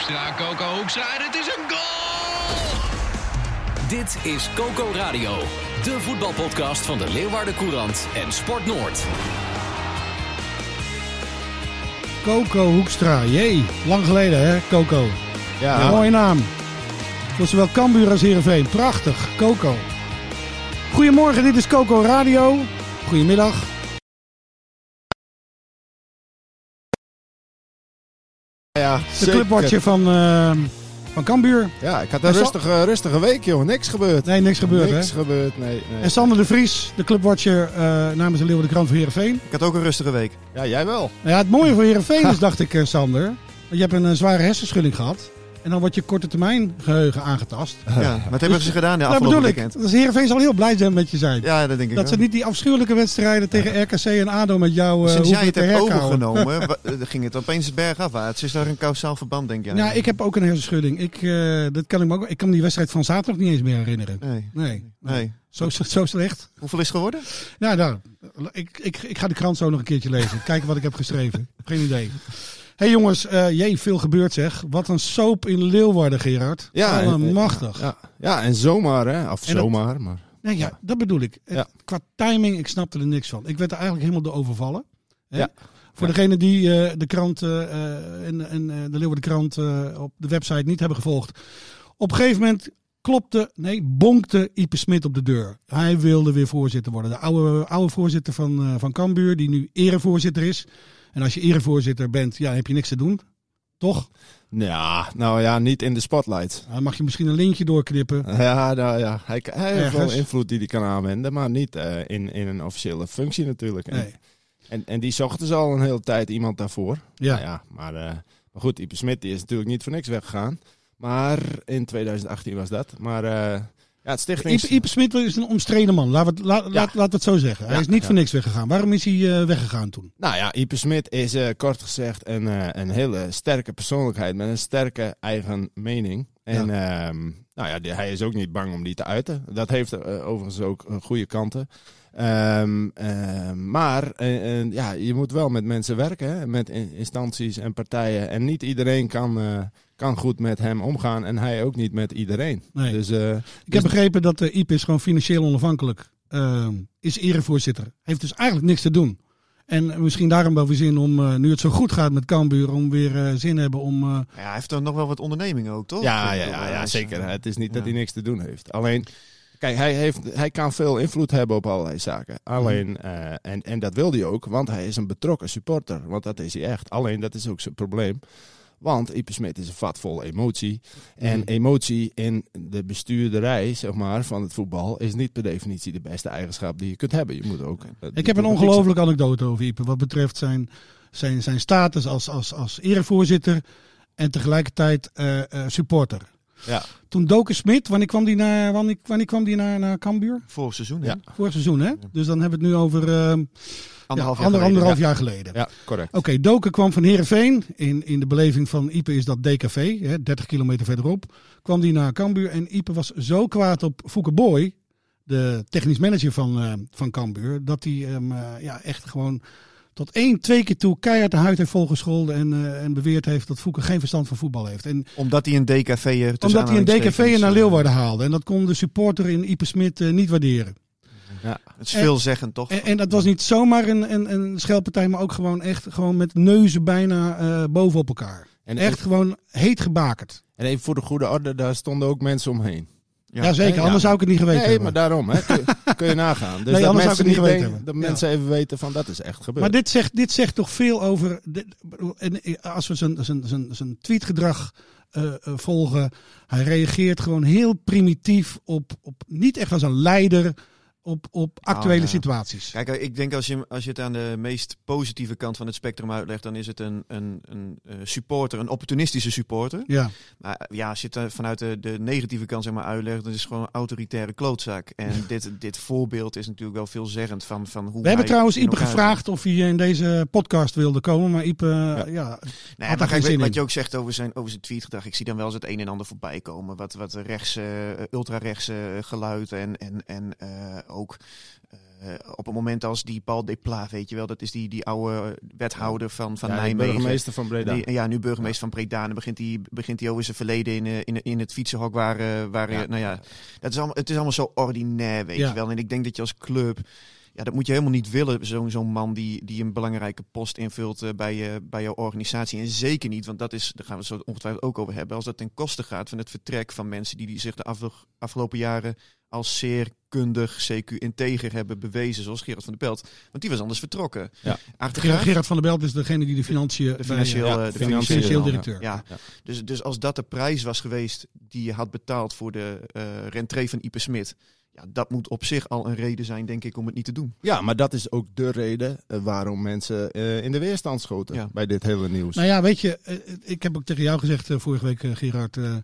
Hoekstra, Coco Hoekstra, en het is een goal! Dit is Coco Radio, de voetbalpodcast van de Leeuwarden Courant en Sport Noord. Coco Hoekstra, jee. Lang geleden hè, Coco. Ja, Mooie naam. Voor zowel Cambuur als Heerenveen. Prachtig, Coco. Goedemorgen, dit is Coco Radio. Goedemiddag. Ja, De clubwatcher van, eh van Cambuur. Ja, ik had een Sa- rustige, rustige week, joh. Niks gebeurd. Nee, niks gebeurd Niks hè. gebeurd, nee. nee. En Sander de Vries, de clubwatcher eh, namens de Leeuwen de Krant van Heerenveen. Ik had ook een rustige week. Ja, jij wel. Ja, het mooie voor Heerenveen is, dacht ik, eh, Sander. Je hebt een zware hersenschudding gehad. En dan wordt je korte termijn geheugen aangetast. Ja, wat hebben ze gedaan de afgelopen bedoel ik. weekend? Dus Heerenveen zal heel blij zijn met je zijn. Ja, dat denk ik Dat ze niet die afschuwelijke wedstrijden tegen RKC en ADO met jou eh Sinds jij het hebt overgenomen, eh, ging het opeens bergafwaarts. Is daar een kausaal verband, denk je? Ja, ik heb ook een hersenschudding. Ik, eh, dat kan ik, me ook, ik kan me die wedstrijd van zaterdag niet eens meer herinneren. Nee. Nee. nee. Zo, zo slecht. Hoeveel is het geworden? Ja, nou, ik, ik, ik ga de krant zo nog een keertje lezen. Kijken wat ik heb geschreven. Geen idee. Hey jongens, eh jee, veel gebeurt zeg. Wat een soap in Leeuwarden, Gerard. Ja, Allemachtig. Ja, ja, en zomaar, hè. Of En dat- zomaar, maar... Nee, ja, dat bedoel ik. Ja. Qua timing, ik snapte er niks van. Ik werd er eigenlijk helemaal door overvallen. Hè? Ja. Voor Ja. degenen die eh, de krant eh, en, en de Leeuwarden krant op de website niet hebben gevolgd. Op een gegeven moment klopte, nee, bonkte Ipe Smit op de deur. Hij wilde weer voorzitter worden. De oude, oude voorzitter van, van Cambuur, die nu erevoorzitter is. En als je erevoorzitter bent, ja, heb je niks te doen. Toch? Ja, nou ja, niet in de spotlight. Dan mag je misschien een lintje doorknippen. Ja, nou ja. Hij, hij heeft wel invloed die hij kan aanwenden, maar niet eh, in, in een officiële functie natuurlijk. Nee. en, en die zochten ze al een hele tijd iemand daarvoor. Ja. Nou ja, maar, eh, maar goed, Ipe Smit die is natuurlijk niet voor niks weggegaan. Maar in 2018 was dat. Maar eh, ja, het stichtings... Ipe, Ipe Smit is een omstreden man. Laten we laat, laat, het zo zeggen. Hij Ja, is niet voor niks weggegaan. Waarom is hij eh, weggegaan toen? Nou ja, Ipe Smit is eh, kort gezegd een, eh, een hele sterke persoonlijkheid met een sterke eigen mening. En ehm, nou ja, die- hij is ook niet bang om die te uiten. Dat heeft overigens ook goede kanten. Ehm, ehm, maar ja, je moet wel met mensen werken, hè, met in- instanties en partijen. En niet iedereen kan, kan goed met hem omgaan en hij ook niet met iedereen. Nee. Dus, eh, Ik heb begrepen dat de Ipe is gewoon financieel onafhankelijk. Ehm, is erevoorzitter. Heeft dus eigenlijk niks te doen. En misschien daarom wel weer zin om, eh, nu het zo goed gaat met Cambuur, om weer eh, zin hebben om... eh, Ja, hij heeft dan nog wel wat ondernemingen ook, toch? Ja, ja, ja, ja zeker. eh, Het is niet dat hij niks te doen heeft. Alleen, kijk, hij, heeft, hij kan veel invloed hebben op allerlei zaken. Alleen, eh, en, en dat wil hij ook, want hij is een betrokken supporter. Want dat is hij echt. Alleen, dat is ook zijn probleem. Want Ipe Smit is een vat vol emotie. En emotie in de bestuurderij, zeg maar, van het voetbal... is niet per definitie de beste eigenschap die je kunt hebben. Je moet ook... eh, Ik heb een ongelofelijke anekdote over Ipe. Wat betreft zijn, zijn, zijn status als, als, als erevoorzitter en tegelijkertijd eh, eh, supporter. Ja. Toen Doken Smit, wanneer kwam die naar, wanneer, wanneer kwam die naar, naar Cambuur? Vorig seizoen, hè? Ja. Vorig seizoen, hè? Dus dan hebben we het nu over eh, Anderhalf ja, jaar ander- geleden. anderhalf Ja. jaar geleden. Ja, correct. Oké, Doken kwam van Heerenveen. In, in de beleving van Ipe is dat DKV, hè, 30 kilometer verderop. Kwam die naar Cambuur en Ipe was zo kwaad op Fouke Boy, de technisch manager van, eh van Cambuur, dat hij hem eh, ja, echt gewoon tot één, twee keer toe keihard de huid heeft volgescholden en, eh, en beweerd heeft dat Fouke geen verstand van voetbal heeft. En Omdat hij een DKV'er omdat hij een DKV naar eh, Leeuwarden haalde. En dat kon de supporter in Ipe Smit eh, niet waarderen. Het is veelzeggend, toch? En, en dat was niet zomaar een, een, een schelpartij, maar ook gewoon echt gewoon met neuzen bijna eh bovenop elkaar. En Echt gewoon heet gebakerd. En even voor de goede orde, daar stonden ook mensen omheen. Ja. anders zou ik het niet geweten nee, hebben. maar daarom hè, kun, je- kun je nagaan. Dus Nee, dat mensen niet geweten denken, dat mensen even weten van dat is echt gebeurd. Maar dit zegt, dit zegt toch veel over. dit- en als we zijn, zijn, zijn, zijn tweetgedrag eh, eh, volgen. Hij reageert gewoon heel primitief op, op. Niet echt als een leider. Op, op actuele ja. situaties. Kijk, ik denk als je, als je het aan de meest positieve kant van het spectrum uitlegt, dan is het een, een, een eh, supporter, een opportunistische supporter. Ja, Maar eh, ja, als je het eh, vanuit de, de negatieve kant zeg maar, uitlegt, dan is het gewoon een autoritaire klootzak. En dit, dit voorbeeld is natuurlijk wel veelzeggend van, van hoe we hebben trouwens Ipe gevraagd of hij in deze podcast wilde komen. Maar Ipe, ja. Nee, Had maar daar geen zin wat in. je ook zegt over zijn, over zijn tweetgedrag, ik zie dan wel eens het een en ander voorbij komen. Wat, wat rechts, eh, ultra-rechtse geluid en, en, en eh, ook eh, op het moment als die Paul Depla, weet je wel, dat is die, die oude wethouder van, van Ja, Nijmegen. burgemeester van Breda. Die- ja, nu burgemeester van Breda. En dan begint hij begint hij over zijn verleden in, eh, in, in het fietsenhok waar, eh, waar Ja. nou ja, dat is allemaal, het is allemaal zo ordinair, weet je wel. En ik denk dat je als club, ja, dat moet je helemaal niet willen, zo'n zo'n man die, die een belangrijke post invult eh, bij, je, bij jouw organisatie. En zeker niet, want dat is, daar gaan we het zo ongetwijfeld ook over hebben, als dat ten koste gaat van het vertrek van mensen die, die zich de af- afgelopen jaren als zeer kundig, CQ integer hebben bewezen, zoals Gerard van der Pelt. Want die was anders vertrokken. Ja. Achtergraaf, Gerard van der Belt is degene die de financiën... de financieel, eh, eh, de financieel- directeur. Ja, Ja. Dus, dus als dat de prijs was geweest die je had betaald voor de eh rentree van Ipe Smit, ja, dat moet op zich al een reden zijn, denk ik, om het niet te doen. Ja, maar dat is ook de reden eh, waarom mensen eh, in de weerstand schoten Ja. bij dit hele nieuws. Nou ja, weet je, eh, ik heb ook tegen jou gezegd vorige week, Gerard, eh,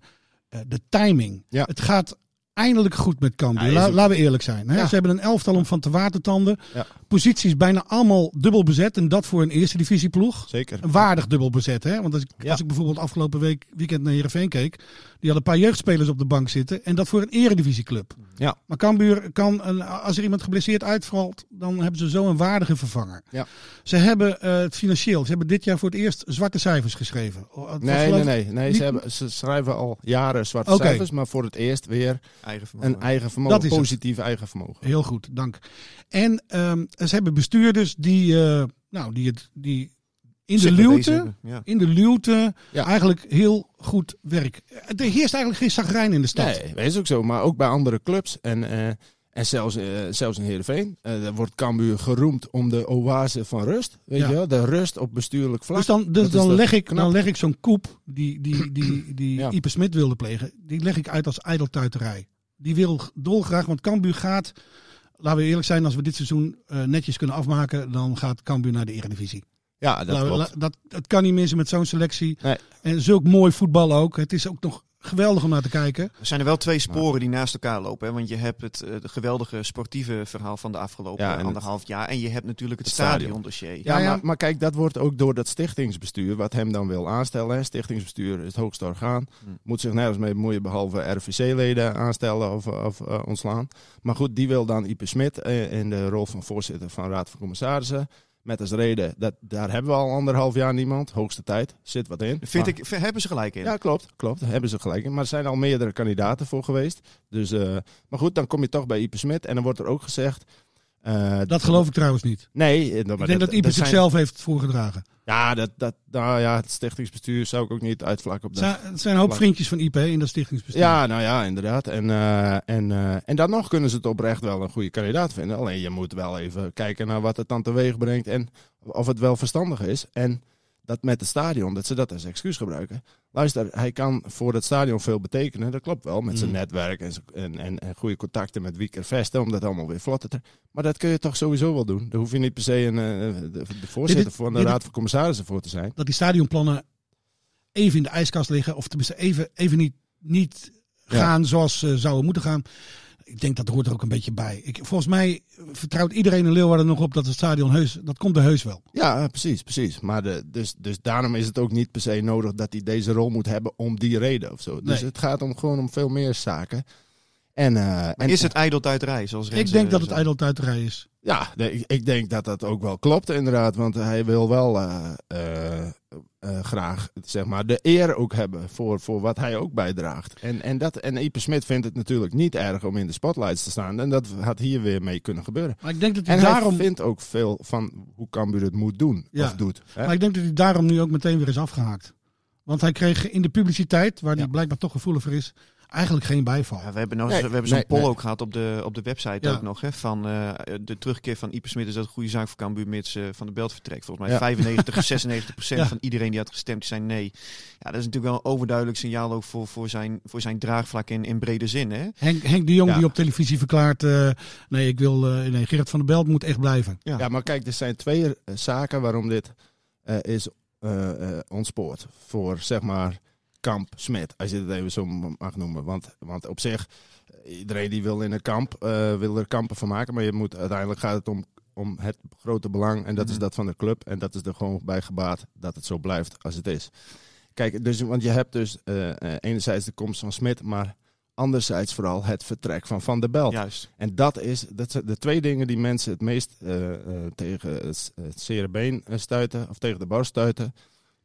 eh, de timing. Ja. Het gaat eindelijk goed met Cambuur. Ja, laten we eerlijk zijn. Hè? Ja. Ze hebben een elftal om van te watertanden. Ja. Posities bijna allemaal dubbel bezet. En dat voor een eerste divisieploeg. Zeker. Een waardig dubbel bezet. Hè? Want als ik, Ja. als ik bijvoorbeeld afgelopen week weekend naar Heerenveen keek. Die hadden een paar jeugdspelers op de bank zitten. En dat voor een eredivisieclub. Ja. Maar Cambuur kan, een, als er iemand geblesseerd uitvalt. Dan hebben ze zo een waardige vervanger. Ja. Ze hebben eh, het financieel. Ze hebben dit jaar voor het eerst zwarte cijfers geschreven. Was Nee, nee, nee. nee niet- ze, hebben, ze schrijven al jaren zwarte cijfers, maar voor het eerst weer Eigen vermogen. een eigen vermogen, Dat is het. positief eigen vermogen. Heel goed, dank. En ehm, ze hebben bestuurders die, eh, nou, die, het, die in de luwte, Ja. in de luwte Ja. eigenlijk heel goed werk. Er heerst eigenlijk geen zagrijn in de stad. Nee, dat is ook zo. Maar ook bij andere clubs en, eh, en zelfs, eh, zelfs in Heerenveen. eh daar wordt Cambuur geroemd om de oase van rust. Weet Ja. je wel? De rust op bestuurlijk vlak. Dus dan, dus dan, leg ik, knap? dan leg ik zo'n koep die, die, die, die Ja. Ipe Smit wilde plegen, die leg ik uit als ijdeltuiterij. Die wil dolgraag, want Cambuur gaat, laten we eerlijk zijn, als we dit seizoen eh, netjes kunnen afmaken, dan gaat Cambuur naar de Eredivisie. ja, dat klopt. dat, het kan niet missen met zo'n selectie. Nee. En zulk mooi voetbal ook. Het is ook nog geweldig om naar te kijken. Er zijn er wel twee sporen die naast elkaar lopen. Hè? Want je hebt het, eh, het geweldige sportieve verhaal van de afgelopen Ja, en het- anderhalf jaar. En je hebt natuurlijk het, het stadion. stadiondossier. Ja, Ja, ja. Maar, maar kijk, dat wordt ook door dat stichtingsbestuur, wat hem dan wil aanstellen. Hè. Stichtingsbestuur is het hoogste orgaan. Hm. Moet zich nergens mee bemoeien, behalve RVC-leden aanstellen of, of eh, ontslaan. Maar goed, die wil dan Ipe Smit eh, in de rol van voorzitter van Raad van Commissarissen. Met als reden, dat, daar hebben we al anderhalf jaar niemand. Hoogste tijd, zit wat in. Vind Maar- ik, hebben ze gelijk in. Ja, klopt, klopt. Hebben ze gelijk in. Maar er zijn al meerdere kandidaten voor geweest. Dus, eh, maar goed, dan kom je toch bij Ipe Smit. En dan wordt er ook gezegd... eh, Dat geloof ik trouwens niet. Nee, eh, Ik denk dat Ipe zijn- zichzelf heeft voorgedragen. Ja, dat, dat, nou ja, het stichtingsbestuur zou ik ook niet uitvlakken op Het dat. zijn, het zijn een hoop Vlak. vriendjes van hè, in dat stichtingsbestuur. Ja, nou ja, inderdaad. En, eh, en, en dan nog kunnen ze het oprecht wel een goede kandidaat vinden. Alleen je moet wel even kijken naar wat het dan teweeg brengt en of het wel verstandig is. En dat met het stadion, dat ze dat als excuus gebruiken. Luister, hij kan voor het stadion veel betekenen. Dat klopt wel, met zijn Mm. netwerk en, en, en, en goede contacten met Wieker Vesten, om dat allemaal weer vlot te. Maar dat kun je toch sowieso wel doen. Daar hoef je niet per se een, eh, de, de voorzitter van de Raad van Commissarissen voor te zijn. Dat die stadionplannen even in de ijskast liggen. Of tenminste even, even niet, niet Ja. gaan zoals ze zouden moeten gaan. Ik denk dat hoort er ook een beetje bij. Ik, volgens mij vertrouwt iedereen in Leeuwarden nog op dat het stadion heus... Dat komt er heus wel. Ja, eh, precies, precies. Maar de, dus, dus daarom is het ook niet per se nodig dat hij deze rol moet hebben om die reden of zo. Dus Nee. het gaat om gewoon om veel meer zaken. En, eh, en is het ijdeltuiterij, zoals Ik denk dat het ijdeltuiterij is. Ja, nee, ik, denk dat dat ook wel klopt inderdaad. Want hij wil wel eh, eh, eh, graag zeg maar, de eer ook hebben voor, voor wat hij ook bijdraagt. En, en, dat, en Ipe Smit vindt het natuurlijk niet erg om in de spotlights te staan. En dat had hier weer mee kunnen gebeuren. Maar ik denk dat hij En daarom... hij vindt ook veel van hoe Cambuur het moet doen Ja. of doet. Hè? Maar ik denk dat hij daarom nu ook meteen weer is afgehaakt. Want hij kreeg in de publiciteit, waar hij Ja. blijkbaar toch gevoelig voor is, eigenlijk geen bijval. Ja, we hebben, nog, Nee, we hebben zo'n nee, poll nee. ook gehad op de, op de website Ja. ook nog. Hè, van eh, de terugkeer van Ieper Smit is dat een goede zaak voor Cambuur mits eh, Van de Belt vertrekt. Volgens mij Ja. 95, 96 procent Ja. van iedereen die had gestemd, die zei nee. Ja, dat is natuurlijk wel een overduidelijk signaal ook voor, voor, zijn, voor zijn draagvlak in, in brede zin. Hè? Henk, Henk de Jong Ja. die op televisie verklaart, eh, nee, ik wil, eh, nee, Gerrit van der Belt moet echt blijven. Ja. Ja, maar kijk, er zijn twee zaken waarom dit eh, is eh, eh, ontspoord. Voor zeg maar kamp Smit, als je het even zo mag noemen. Want, want op zich, iedereen die wil in een kamp, eh, wil er kampen van maken. Maar je moet, uiteindelijk gaat het om, om het grote belang. En dat is Mhm. dat van de club. En dat is er gewoon bij gebaat dat het zo blijft als het is. Kijk, dus, want je hebt dus eh, enerzijds de komst van Smit, maar anderzijds vooral het vertrek van Van der Belt. Juist. En dat, is, dat zijn de twee dingen die mensen het meest tegen het, het zere been stuiten, of tegen de borst stuiten.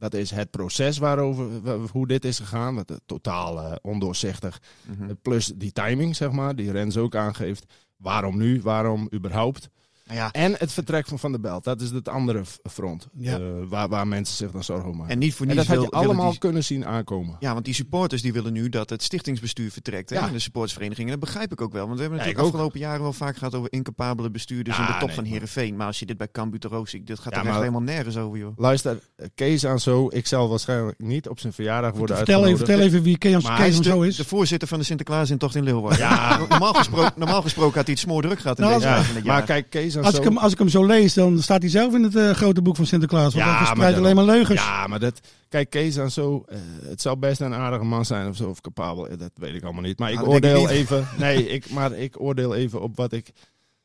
Dat is het proces waarover, wa- hoe dit is gegaan. Dat totaal eh, ondoorzichtig. Mhm. Plus die timing, zeg maar, die Rens ook aangeeft. Waarom nu? Waarom überhaupt? Ja, En het vertrek van Van der Belt. Dat is het andere front. Ja. eh, waar, waar mensen zich dan zorgen om maken. en niet voor En niets dat had je allemaal die- kunnen zien aankomen. Ja, want die supporters die willen nu dat het stichtingsbestuur vertrekt. Hè? Ja. En de supportersverenigingen. Dat begrijp ik ook wel. Want we hebben Ja, natuurlijk ook. afgelopen jaren wel vaak gehad over incapabele bestuurders Ja, in de top nee, van Heerenveen. Maar als je dit bij Cambuur ziet, dit gaat Ja, er echt helemaal nergens over, joh. Luister, eh, Kees aan zo. Ik zal waarschijnlijk niet op zijn verjaardag worden Vertel even, uitgenodigd. vertel even wie Kees, Maar Kees Hij is zo de, is. de voorzitter van de Sinterklaasintocht in Leeuwarden. Ja. normaal, gesproken, normaal gesproken had hij het smoordruk gehad in Nou, deze Ja, tijd van het jaar. maar kijk, Kees aan Als zo. ik, hem, als ik hem zo lees, dan staat hij zelf in het eh, grote boek van Sinterklaas. Want Ja, hij verspreidt alleen maar leugens. Ja, maar dat. Kijk, Kees aan zo. eh, het zou best een aardige man zijn of zo, of capabel. eh, Dat weet ik allemaal niet. Maar ik Nou, ik oordeel even. Nee, ik, maar ik oordeel even op wat ik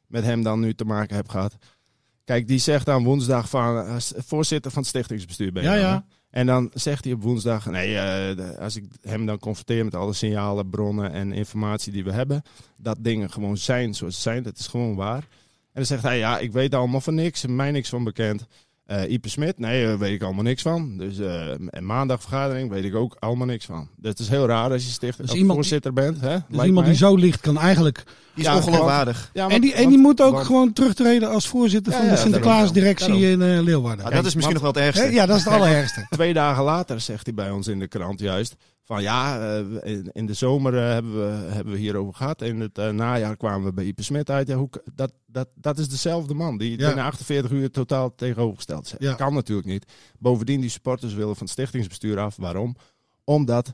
met hem dan nu te maken heb gehad. Kijk, die zegt dan woensdag van. voorzitter van het stichtingsbestuur ben je Ja, dan, ja. En dan zegt hij op woensdag, nee, als ik hem dan confronteer met alle signalen, bronnen en informatie die we hebben, dat dingen gewoon zijn zoals ze zijn, dat is gewoon waar. En dan zegt hij, ja, ik weet allemaal van niks, mij niks van bekend. Eh Ipe Smit, nee, daar weet ik allemaal niks van. Dus eh, en maandag vergadering weet ik ook allemaal niks van. Dat is heel raar als je sticht, Dus voorzitter bent. Hè? Dus iemand mij. die zo ligt, kan eigenlijk... die is Ja, ongeloofwaardig. Ja, en die, en want- die moet ook want- gewoon terugtreden als voorzitter Ja, van de Sinterklaasdirectie in eh, Leeuwarden. Ah, dat is misschien nog wel het ergste. Hè? Ja, dat is het allerergste. Twee dagen later zegt hij bij ons in de krant juist van ja, eh, in, in de zomer eh, hebben, we, hebben we hierover gehad. In het eh, najaar kwamen we bij Ipe Smit uit. Ja, hoe, dat, dat, dat is dezelfde man die Ja. binnen 48 uur totaal tegenovergesteld is. Ja. Kan natuurlijk niet. Bovendien, die supporters willen van het stichtingsbestuur af. Waarom? Omdat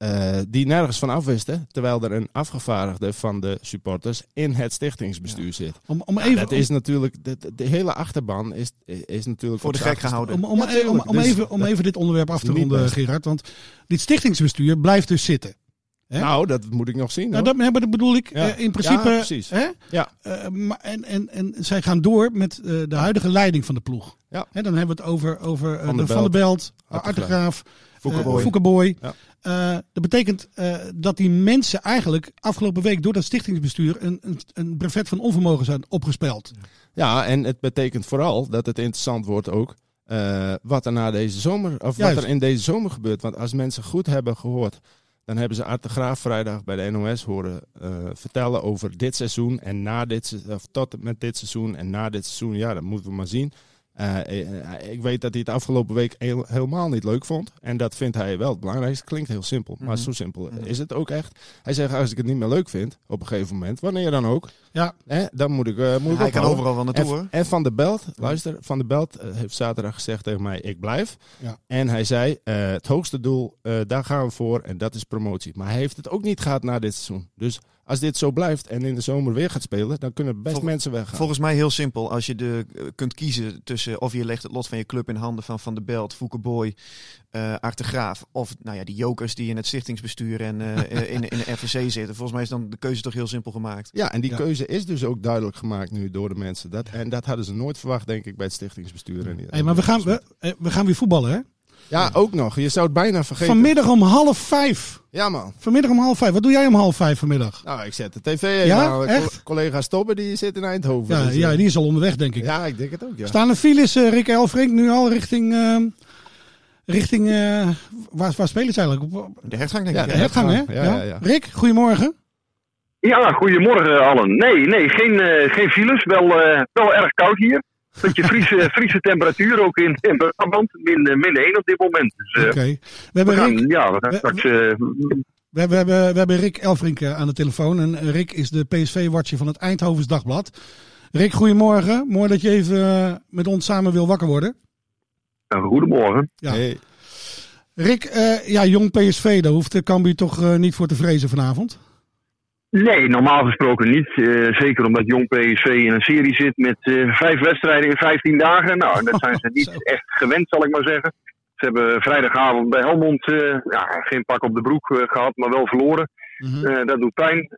eh, die nergens van afwisten. Terwijl er een afgevaardigde van de supporters in het stichtingsbestuur zit. Om, om Ja, even, dat is natuurlijk, de, de- de hele achterban is, is natuurlijk Voor de gek gehouden. om, om, Ja, om, tuurlijk. om Dus even, om even dit onderwerp af te ronden, best. Gerard. Want dit stichtingsbestuur blijft dus zitten. Hè? Nou, dat moet ik nog zien. Nou, dat, maar dat bedoel ik Ja. eh, in principe. Ja, precies. Hè? Ja. Eh, maar, en, en, en zij gaan door met eh, de huidige leiding van de ploeg. Ja. Hè, dan hebben we het over, over eh, Van de der Van der Belt, Belt, Artegraaf, Foukeboy. eh. Ja. Eh, dat betekent eh, dat die mensen eigenlijk afgelopen week door dat stichtingsbestuur een, een, een brevet van onvermogen zijn opgespeld. Ja, en het betekent vooral dat het interessant wordt ook wat er na deze zomer, of Juist. wat er in deze zomer gebeurt. Want als mensen goed hebben gehoord, dan hebben ze Art de Graaf vrijdag bij de NOS horen vertellen over dit seizoen en na dit of tot met dit seizoen en na dit seizoen. Ja, dat moeten we maar zien. Eh, eh, ik weet dat hij het afgelopen week heel- helemaal niet leuk vond. En dat vindt hij wel het belangrijkste. Klinkt heel simpel, maar Mhm. zo simpel Mhm. is het ook echt. Hij zegt, als ik het niet meer leuk vind, op een gegeven moment, wanneer dan ook, Ja, hè, dan moet ik, eh moet ik Hij kan overal wel naartoe, En, hoor. en Van de Belt, luister, Van de Belt eh, heeft zaterdag gezegd tegen mij, ik blijf. Ja. En hij zei, eh, het hoogste doel, eh, daar gaan we voor en dat is promotie. Maar hij heeft het ook niet gehad na dit seizoen. Dus als dit zo blijft en in de zomer weer gaat spelen, dan kunnen best Vol- mensen weggaan. Volgens mij heel simpel. Als je de, eh, kunt kiezen tussen of je legt het lot van je club in handen van Van de Belt, Foukeboy, eh Arte Graaf. Of nou ja, die jokers die in het stichtingsbestuur en eh, in, in de RVC zitten. Volgens mij is dan de keuze toch heel simpel gemaakt. Ja, en die Ja. keuze is dus ook duidelijk gemaakt nu door de mensen. Dat, en dat hadden ze nooit verwacht, denk ik, bij het stichtingsbestuur. En, hey, maar we gaan, we, eh, we gaan weer voetballen, hè? Ja, ook nog. Je zou het bijna vergeten. Vanmiddag om half vijf. Ja, man. Vanmiddag om half vijf. Wat doe jij om half vijf vanmiddag? Nou, ik zet de tv even Ja, aan. echt? Co- Collega Stobbe, die zit in Eindhoven. Ja, Dus, eh, ja, die is al onderweg, denk ik. ja, ik denk het ook, ja. Staan er files, eh, Rick Elfrink, nu al richting... ehm, richting eh, waar, waar spelen ze eigenlijk? Op De hertgang denk Ja, ik. de hè? hertgang, hè? Ja, ja, ja. Rick, goedemorgen. Ja, goedemorgen allen. Nee, nee, geen, eh, geen files. Wel, eh, wel erg koud hier. Beetje Friese, Friese temperatuur ook in, in Brabant. Min, eh, min 1 op dit moment. Dus, eh, Oké. We we hebben gaan, Rick, ja, we gaan we- straks... eh, We hebben, we hebben, we hebben Rick Elfrink eh, aan de telefoon. En eh, Rick is de PSV-watcher van het Eindhovens Dagblad. Rick, goedemorgen. Mooi dat je even eh, met ons samen wil wakker worden. Goedemorgen. Ja. Hey. Rick, eh, ja, jong PSV, daar hoeft de Cambuur toch eh, niet voor te vrezen vanavond? Nee, normaal gesproken niet. Eh, zeker omdat jong PSV in een serie zit met eh, vijf wedstrijden in 15 dagen. Nou, dat zijn ze niet echt gewend, zal ik maar zeggen. Ze hebben vrijdagavond bij Helmond eh, ja, geen pak op de broek eh, gehad, maar wel verloren. Mhm. Dat doet pijn.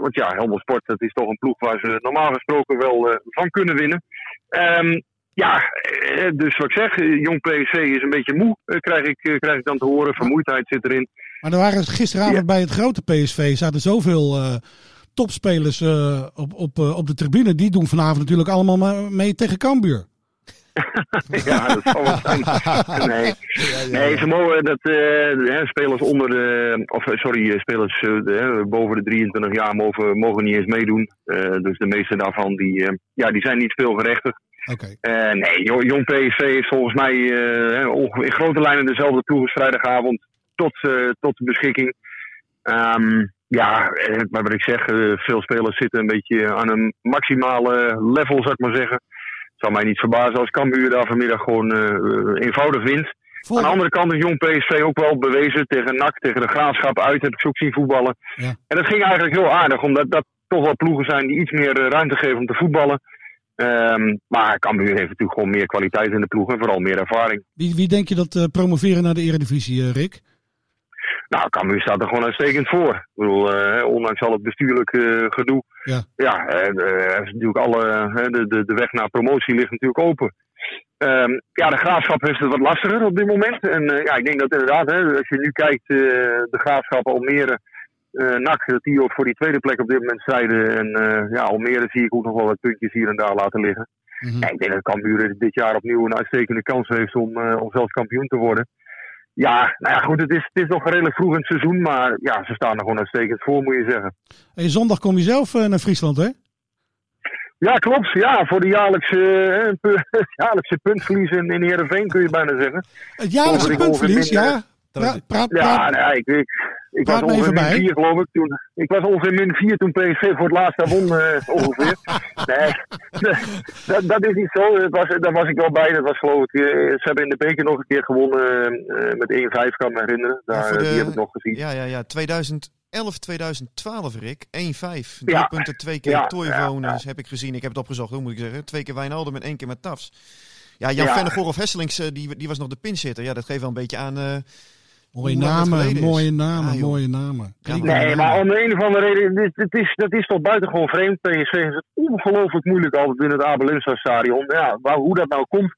Want ja, Helmond Sport dat is toch een ploeg waar ze normaal gesproken wel van kunnen winnen. Ehm, ja, dus wat ik zeg, jong PSV is een beetje moe, krijg, ik, krijg ik dan te horen. Vermoeidheid zit erin. Maar er waren gisteravond Ja. bij het grote PSV zaten zoveel eh, topspelers eh, op, op, eh, op de tribune. Die doen vanavond natuurlijk allemaal ma- mee tegen Cambuur. ja, dat zal wel zijn. Nee, nee ze mogen dat eh, hè, spelers onder de, of sorry, spelers hè, boven de 23 jaar mogen, mogen niet eens meedoen. Eh, dus de meeste daarvan die, eh, ja, die zijn niet speelgerechtigd. Oké. Eh, nee, Jo- Jong PSV is volgens mij eh, in grote lijnen dezelfde ploeg als vrijdagavond tot, eh, tot de beschikking. Ehm, ja, eh, maar wat ik zeg, eh, veel spelers zitten een beetje aan een maximale level, zou ik maar zeggen. Het zou mij niet verbazen als Cambuur daar vanmiddag gewoon eenvoudig wint. Aan de andere kant is Jong PSV ook wel bewezen tegen NAC, tegen de Graafschap uit, heb ik ze ook zien voetballen. Ja. En dat ging eigenlijk heel aardig, omdat dat toch wel ploegen zijn die iets meer ruimte geven om te voetballen. Ehm, maar Cambuur heeft natuurlijk gewoon meer kwaliteit in de ploeg en vooral meer ervaring. Wie, wie denk je dat promoveren naar de Eredivisie, Rick? Nou, Cambuur staat er gewoon uitstekend voor. Ik bedoel, eh, ondanks al het bestuurlijk eh, gedoe. Ja. Ja, eh, eh, is natuurlijk alle, de, de, de weg naar promotie ligt natuurlijk open. Ehm, ja, de graafschap heeft het wat lastiger op dit moment. En ja, ik denk dat inderdaad, hè, als je nu kijkt, eh, de graafschap Almere, eh NAC, dat die ook voor die tweede plek op dit moment strijden. En ja, Almere zie ik ook nog wel wat puntjes hier en daar laten liggen. Mhm. Ja, ik denk dat Cambuur dit jaar opnieuw een uitstekende kans heeft om, om zelfs kampioen te worden. Ja, nou ja, goed, het is, het is nog redelijk vroeg in het seizoen, maar ja, ze staan er gewoon uitstekend voor, moet je zeggen. Hey, zondag kom je zelf eh, naar Friesland, hè? Ja, klopt. Ja, voor de jaarlijkse, eh, pu- jaarlijkse puntverlies in, in Heerenveen kun je bijna zeggen. Het jaarlijkse puntverlies, ja. Praat, praat, Ja, praat. nou ja, ik, ik, ik was Praat ongeveer min bij. 4 geloof ik toen. Ik was ongeveer min 4 toen PSV voor het laatst daar won eh, ongeveer. Nee, dat, dat is niet zo. Dat was, daar was ik wel bij. Dat was geloof ik, eh, ze hebben in de beker nog een keer gewonnen eh, met 1-5 kan ik me herinneren. Daar, de- Die heb ik nog gezien. Ja, ja, ja. 2011, 2012, Rick. 1-5. Drie Ja. punten, twee keer Ja, heb ik gezien. Ik heb het opgezocht, hoe moet ik zeggen. Twee keer Wijnaldum en één keer met Tafs. Ja, Jan Ja. Vennegoor of Hesselings, die, die was nog de pinzitter. Ja, dat geeft wel een beetje aan... Mooie namen, is. mooie namen, Ja, mooie namen. Nee, maar om de een of andere reden, dit, dit is, dat is toch buitengewoon vreemd. PSV heeft het ongelooflijk moeilijk altijd in het Abelensa stadion. Ja, waar, hoe dat nou komt.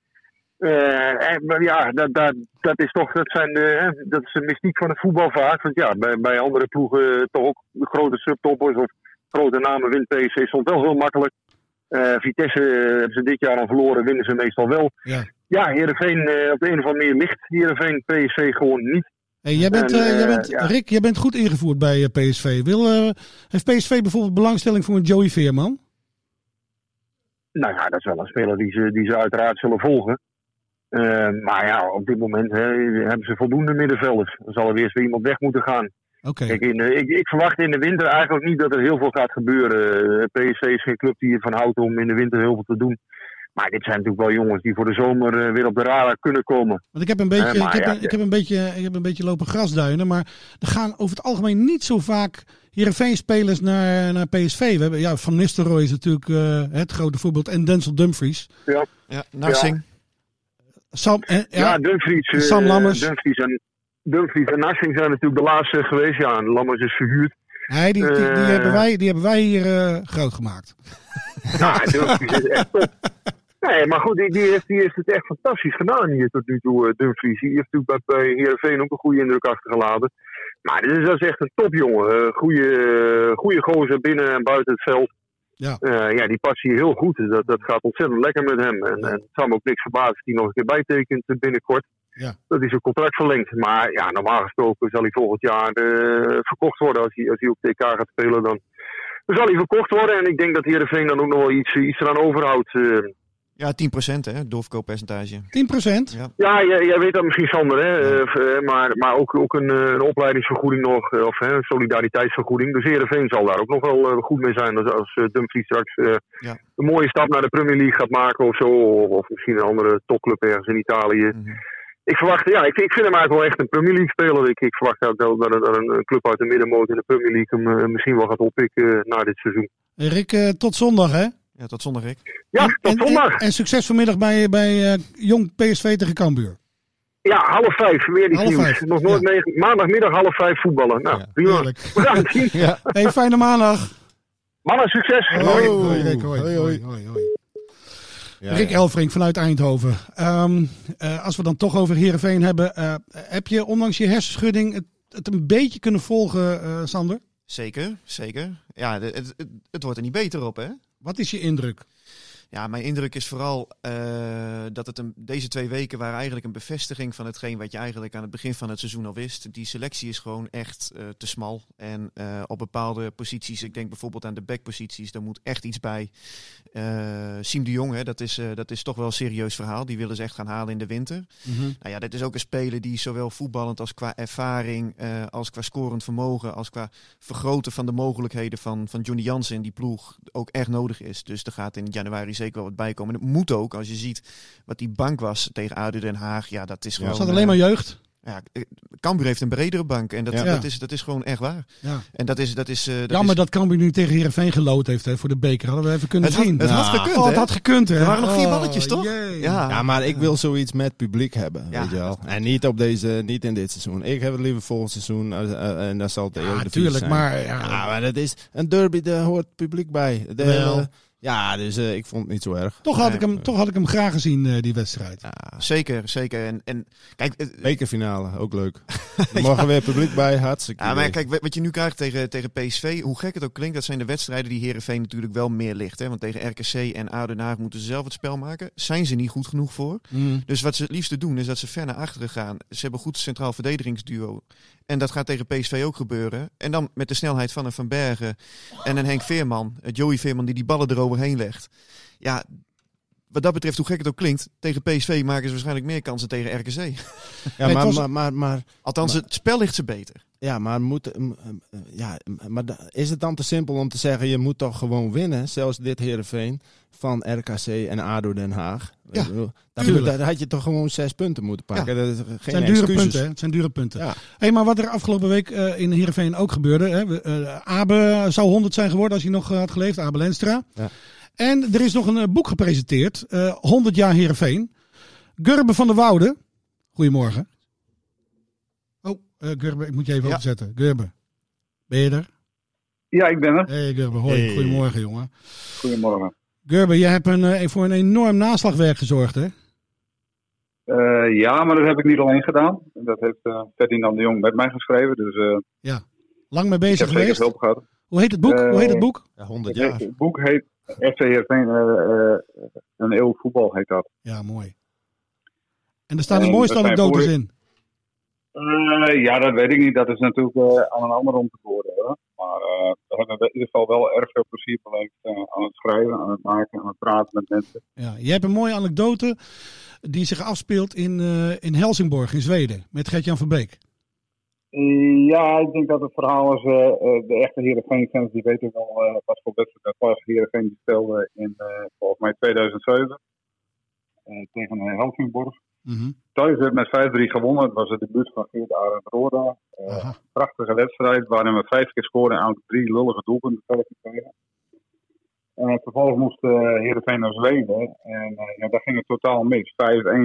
eh, en- maar ja, dat, dat, dat is toch, dat, zijn de, hè, dat is de mystiek van het voetbal vaak. Want ja, bij, bij andere ploegen eh, toch ook de grote subtoppers of grote namen wint PSV soms wel heel makkelijk. Eh, Vitesse eh, hebben ze dit jaar al verloren, winnen ze meestal wel. Ja. Ja, Heerenveen eh, op de een of andere manier ligt Heerenveen PSV gewoon niet. Hey, jij bent, En, eh, jij eh, bent, ja. Rick, jij bent goed ingevoerd bij eh, PSV. Wil, heeft PSV bijvoorbeeld belangstelling voor een Joey Veerman? Nou ja, dat is wel een speler die ze, die ze uiteraard zullen volgen. Maar ja, op dit moment hè, hebben ze voldoende middenvelders. Dan zal er weer eens iemand weg moeten gaan. Oké. Kijk, in ik, ik verwacht in de winter eigenlijk niet dat er heel veel gaat gebeuren. PSV is geen club die ervan houdt om in de winter heel veel te doen. Maar dit zijn natuurlijk wel jongens die voor de zomer eh, weer op de radar kunnen komen. Want ik heb een beetje, Eh, ik heb, ja, een- ik heb een beetje, ik heb een beetje lopen grasduinen, maar er gaan over het algemeen niet zo vaak Heerenveen-spelers naar, naar PSV. We hebben, ja, Van Nistelrooy is natuurlijk eh, het grote voorbeeld en Denzel Dumfries. ja, Narsing. Sam, eh, Ja, ja, Dumfries, eh, Sam Lammers. Dumfries en, Dumfries en Narsing zijn natuurlijk de laatste geweest. Ja, en Lammers is verhuurd. nee, die, die, die, hebben wij, die hebben wij hier eh, groot gemaakt. Ja, Dumfries is echt top. Nee, maar goed, die, die, heeft, die heeft het echt fantastisch gedaan hier tot nu toe, eh, Dumfries. Die heeft natuurlijk bij, bij Heerenveen ook een goede indruk achtergelaten. Maar dit is, dat is echt een topjongen. Eh goede, goede gozer binnen en buiten het veld. Ja. Eh, ja, die past hier heel goed. Dat, dat gaat ontzettend lekker met hem. En, en het zou me ook niks verbazen als hij nog een keer bijtekent binnenkort. Ja. Dat hij zijn contract verlengt. Maar ja, normaal gesproken zal hij volgend jaar eh, verkocht worden. Als hij, als hij op TK gaat spelen, dan, dan zal hij verkocht worden. En ik denk dat Heerenveen dan ook nog wel iets, iets eraan overhoudt. eh, Ja, 10% hè, doorverkooppercentage. 10%? Ja. Ja, jij, jij weet dat misschien, Sander, hè? eh, maar, maar ook, ook een, eh, een opleidingsvergoeding nog, eh, of hè, een solidariteitsvergoeding. Dus Heerenveen zal daar ook nog wel eh, goed mee zijn als, als eh, Dumfries straks eh, Ja. een mooie stap naar de Premier League gaat maken of zo. Of, of misschien een andere topclub ergens in Italië. Mhm. Ik verwacht, ja, ik, ik vind hem eigenlijk wel echt een Premier League speler. Ik, ik verwacht ook wel dat, er- dat een, club uit de middenmoot in de Premier League hem eh, misschien wel gaat oppikken eh, na dit seizoen. Rick, eh, tot zondag hè? Ja, tot zondag, Rick. Ja, En- tot zondag. En, en succes vanmiddag bij, bij eh, Jong PSV tegen Cambuur. Ja, half vijf, weer nieuws. vijf, Nog nooit ja. mee- maandagmiddag half vijf voetballen. Nou, Ja. Heerlijk. Bedankt. Ja. Hey, fijne maandag. Mannen, succes. Hoi, Hoi. hoi, Rick, hoi, Hoi, hoi, hoi. hoi, hoi. Ja, Rick ja. Elfrink vanuit Eindhoven. Ehm, eh, als we dan toch over Heerenveen hebben. eh, heb je ondanks je hersenschudding het, het een beetje kunnen volgen, eh, Sander? Zeker, zeker. Ja, het, het, het wordt er niet beter op, hè? Wat is je indruk? Ja, mijn indruk is vooral eh, dat het een, deze twee weken waren eigenlijk een bevestiging van hetgeen wat je eigenlijk aan het begin van het seizoen al wist. Die selectie is gewoon echt eh, te smal. En eh, op bepaalde posities, ik denk bijvoorbeeld aan de backposities, daar moet echt iets bij. Siem de Jong, hè, dat, is, dat is toch wel een serieus verhaal. Die willen ze echt gaan halen in de winter. Nou ja, dit is ook een speler die zowel voetballend als qua ervaring, als qua scorend vermogen, als qua vergroten van de mogelijkheden van, van Johnny Jansen in die ploeg ook echt nodig is. Dus er gaat in januari zeker wel wat bij komen. En het moet ook, als je ziet wat die bank was tegen ADO Den Haag. Ja, dat is gewoon... Was dat alleen maar eh, jeugd? ja, eh, Cambuur heeft een bredere bank en dat, Ja. dat, is, dat is gewoon echt waar. Ja. En dat is... Dat is, eh, dat Jammer is, dat Cambuur nu tegen Heerenveen gelood heeft hè, voor de beker. Hadden we even kunnen het had, zien. het had gekund, oh, hè? het had gekund, hè? Er waren nog vier Oh, balletjes, toch? Ja. Ja, maar ik wil zoiets met publiek hebben, Ja. weet je wel. En niet op deze, niet in dit seizoen. Ik heb het liever volgend seizoen en dat zal de Ja, hele natuurlijk, maar... Ja, Ja, maar dat is een derby, daar hoort publiek bij. De, Wel. Ja, dus eh, ik vond het niet zo erg. toch, had Nee. ik hem, toch had ik hem graag gezien, eh, die wedstrijd. Ja, Zeker, zeker. En, en kijk, eh, bekerfinale, ook leuk. Er mogen weer publiek bij, hartstikke Ja, maar kijk, wat je nu krijgt tegen, tegen PSV, hoe gek het ook klinkt, dat zijn de wedstrijden die Herenveen natuurlijk wel meer ligt. Hè? Want tegen RKC en ADO Den Haag moeten ze zelf het spel maken. Zijn ze niet goed genoeg voor. Mm. Dus wat ze het liefste doen, is dat ze ver naar achteren gaan. Ze hebben een goed centraal verdedigingsduo. En dat gaat tegen PSV ook gebeuren. En dan met de snelheid van een Van Bergen en een Henk Veerman, het Joey Veerman die die ballen eroverheen legt. Ja, wat dat betreft, hoe gek het ook klinkt, tegen PSV maken ze waarschijnlijk meer kansen tegen RKC. ja, maar, maar, maar, maar, Althans, Maar- het spel ligt ze beter. Ja, maar, moet, m- m- ja, maar is het dan te simpel om te zeggen, je moet toch gewoon winnen, zelfs dit Heerenveen, van RKC en ADO Den Haag? Ja, daar, daar had je toch gewoon zes punten moeten pakken. Dat is geen Het zijn dure excuses. punten, hè? Het zijn dure punten. Ja. Hey, maar wat er afgelopen week eh, in Heerenveen ook gebeurde. Hè? we- eh, Abe zou 100 zijn geworden als hij nog eh, had geleefd. Abe Lenstra. Ja. En er is nog een eh, boek gepresenteerd. eh 100 jaar Heerenveen. Gurbe van der Woude. Goedemorgen. Oh, eh Gurbe, ik moet je even Ja. opzetten. Gurbe, ben je er? Ja, ik ben er. Hey Gurbe, hoi. Hey. Goedemorgen jongen. Goedemorgen. Gurbe, jij hebt een, eh, voor een enorm naslagwerk gezorgd hè? Eh, ja, maar dat heb ik niet alleen gedaan. Dat heeft eh Ferdinand de Jong met mij geschreven. Dus eh, Lang mee ik bezig zeker geweest. hulp gehad. Hoe heet het boek? Hoe heet het boek? Ja, 100 Het, jaar. het boek heet FC Heerenveen, eh, eh, een eeuw voetbal heet dat. Ja, mooi. En er staan de mooiste anekdotes voor- in. Eh, ja, dat weet ik niet. Dat is natuurlijk eh, aan een ander om te beoordelen. Maar eh, we hebben in ieder geval wel erg veel plezier beleefd aan het schrijven, aan het maken, aan het praten met mensen. Ja, je hebt een mooie anekdote die zich afspeelt in, in Helsingborg in Zweden met Gert-Jan van Beek. Ja, ik denk dat het verhaal is, de echte Heerenveen-fans die weten wel wat voor wedstrijd dat was. Heerenveen die speelde in volgens mij 2007 eh, tegen eh, Mhm. Thuis werd met 5-3 gewonnen. Het was het debuut van Geert Arend Roda. Eh, Aha. prachtige wedstrijd waarin we vijf keer scoorden aan drie lullige doelpunten tegenkregen. En vervolgens moest uh, Heerenveen naar Zweden. En eh, ja, daar ging het totaal mis. 5-1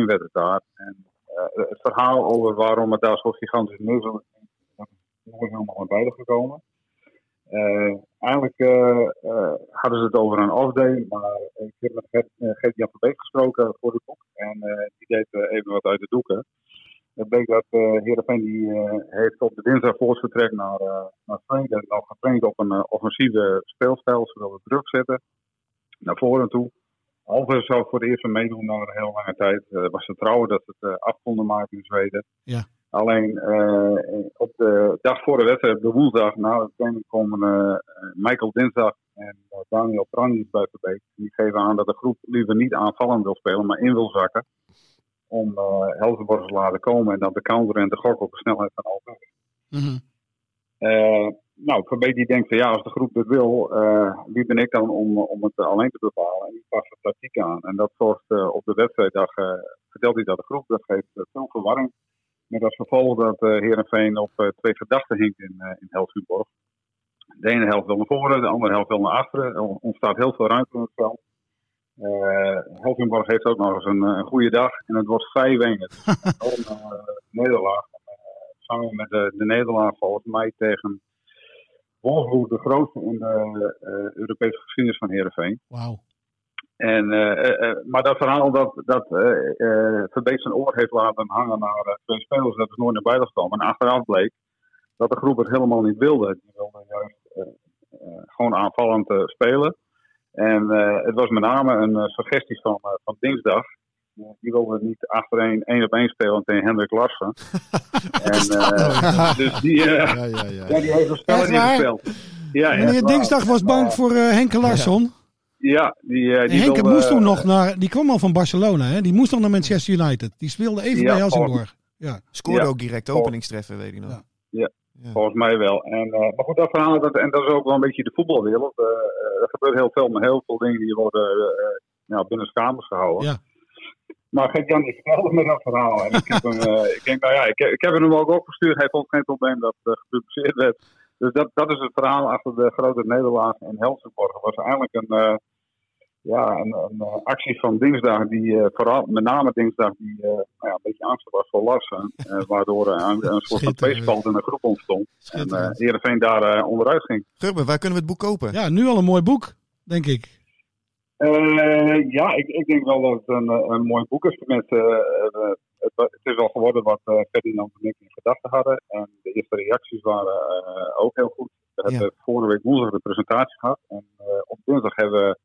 werd het daar. En eh, het verhaal over waarom het daar zo gigantisch mis was, dat is nooit helemaal naar buiten gekomen. Eh, eigenlijk eh, eh, hadden ze het over een off-day, maar ik heb met Gert- Gert-Jan van gesproken voor de boek. En die deed even wat uit de doeken. Het bleek dat uh, Heerenveen die uh, heeft op de dinsdag voor naar, uh, naar Zweden nog getraind op een uh, offensieve speelstijl. Ze wilden druk zetten naar voren toe. Alves zou voor de eerste meedoen na een heel lange tijd. Uh, was vertrouwen dat ze het af konden maken in Zweden. Ja. Alleen op de dag voor de wedstrijd, de woensdag na de training, komen Michael Dinsdag en eh, Daniel Pranjis bij Verbeek. Die geven aan dat de groep liever niet aanvallend wil spelen, maar in wil zakken. Om uh, te laten komen en dan de counter en de gok op de snelheid van Alberg. Mhm. Eh, nou, Verbeek die denkt van ja, als de groep dit wil, eh, wie ben ik dan om, om het alleen te bepalen? En die past de tactiek aan. En dat zorgt eh, op de wedstrijddag, eh, vertelt hij dat de groep, dat geeft eh, veel verwarring. Met als gevolg dat eh Heerenveen op eh, twee verdachten hinkt in, eh in Helsingborg. De ene helft wil naar voren, de andere helft wil naar achteren. Er ontstaat heel veel ruimte in het veld. Helsingborg heeft ook nog eens een, een goede dag. En het wordt 5-1. Het is een nederlaag. Samen met de, de nederlaag volgens mij tegen Wolfsburg, de grootste in de Europese geschiedenis van Heerenveen. Wauw. En, eh, eh, eh, maar dat verhaal dat, dat eh eh, Verbeek zijn oor heeft laten hangen naar eh, twee spelers, dat is nooit naar buiten gekomen. En achteraf bleek dat de groep het helemaal niet wilde. Die wilde juist eh, eh, gewoon aanvallend spelen. En eh, het was met name een suggestie van, van dinsdag. Die wilde niet achtereen één op één spelen tegen Hendrik Larsen. en, eh, dus die, eh, Ja, ja, ja. ja, die heeft een spel Echt niet waar? gespeeld. Ja, Meneer. Dinsdag was bang voor eh, Henke Larsson. Ja, die, eh, die Henke wilde, moest toen nog naar... Die kwam al van Barcelona, hè? Die moest nog naar Manchester United. Die speelde even Ja, bij Helsingborg. Ja. Scoorde Ja. ook direct openingstreffen, weet ik nog. Ja. Volgens mij wel. En, eh, maar goed, dat verhaal, dat, en dat is ook wel een beetje de voetbalwereld. Eh, eh, er gebeurt heel veel, maar heel veel dingen die worden ja, binnen kamers gehouden. Ja. Maar Gert Jan die vertelde me dat verhaal. En ik, heb hem, ik denk, nou ja, ik, heb- ik heb hem ook opgestuurd. Hij vond geen probleem dat het eh, gepubliceerd werd. Dus dat, dat is het verhaal achter de grote nederlaag in Helsingborg. Het was eigenlijk een, eh, ja, een, een eh, actie van dinsdag, die eh, vooral met name dinsdag, die eh, nou ja, een beetje angstig was voor Larsen. eh, waardoor een, een soort van tweespalt in de groep ontstond. En eh Heerenveen daar eh, onderuit ging. Gurben, waar kunnen we het boek kopen? ja, nu al een mooi boek, denk ik. Eh, ja, ik, ik denk wel dat het een, een mooi boek is. Eh, eh, het, het is wel geworden wat Ferdinand en ik in gedachten hadden. En de eerste reacties waren eh, ook heel goed. We Ja. hebben vorige week woensdag de presentatie gehad. En eh, op dinsdag hebben we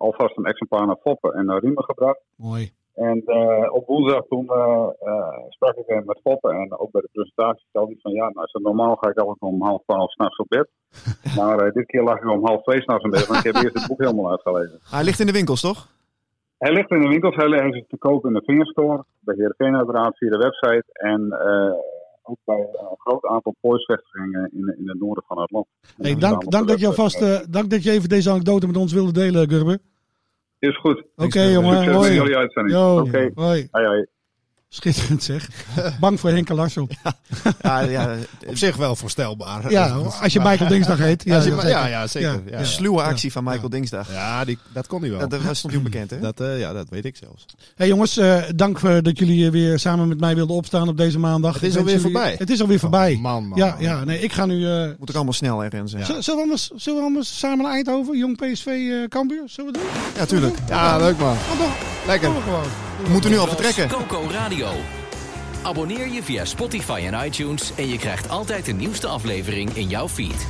alvast een exemplaar naar Foppen en naar Riemen gebracht. Mooi. En eh, op woensdag toen eh, eh, sprak ik hem met Foppen en ook bij de presentatie stelde hij van ja, nou, normaal ga ik altijd om half twaalf s'nachts op bed. maar dit keer lag ik om half twee s'nachts in bed, want ik heb eerst het boek helemaal uitgelezen. Hij ligt in de winkels, toch? Hij ligt in de winkels, hij is te koop in de Vingerstore, bij Heerenveen uiteraard via de website en ook bij een groot aantal pooisvestigingen in, in het noorden van het land. Hey, dank, op dank, dat je alvast, dank dat je even deze anekdote met ons wilde delen, Gurbe. Is goed. Oké, jongen. Succes Hoi. met jullie uitzending. Oké, hoi. hoi hoi. Schitterend zeg. Bang voor Henke Larsson. Ja, ja, Op zich wel voorstelbaar. Ja, als je Michael Dinsdag heet. Ja, je- ja, ja, zeker. Ja, Ja, ja. sluwe actie van Michael Dingsdag. Ja, die, dat kon hij wel. Dat, dat stond hij onbekend, hè? Dat, eh, ja, dat weet ik zelfs. Hey jongens, eh, dank eh, dat jullie eh, weer samen met mij wilden opstaan op deze maandag. Het is Ik alweer jullie- voorbij. Het is alweer voorbij. Oh, man, man, ja, ja, nee, ik ga nu... Moet ook allemaal snel, Renze? Ja, zullen, we anders, zullen we anders samen naar Eindhoven? Jong PSV Cambuur? Zullen we doen? tuurlijk. Ja, leuk man. Lekker. We moeten nu al vertrekken. Coco Radio. Abonneer je via Spotify en iTunes en je krijgt altijd de nieuwste aflevering in jouw feed.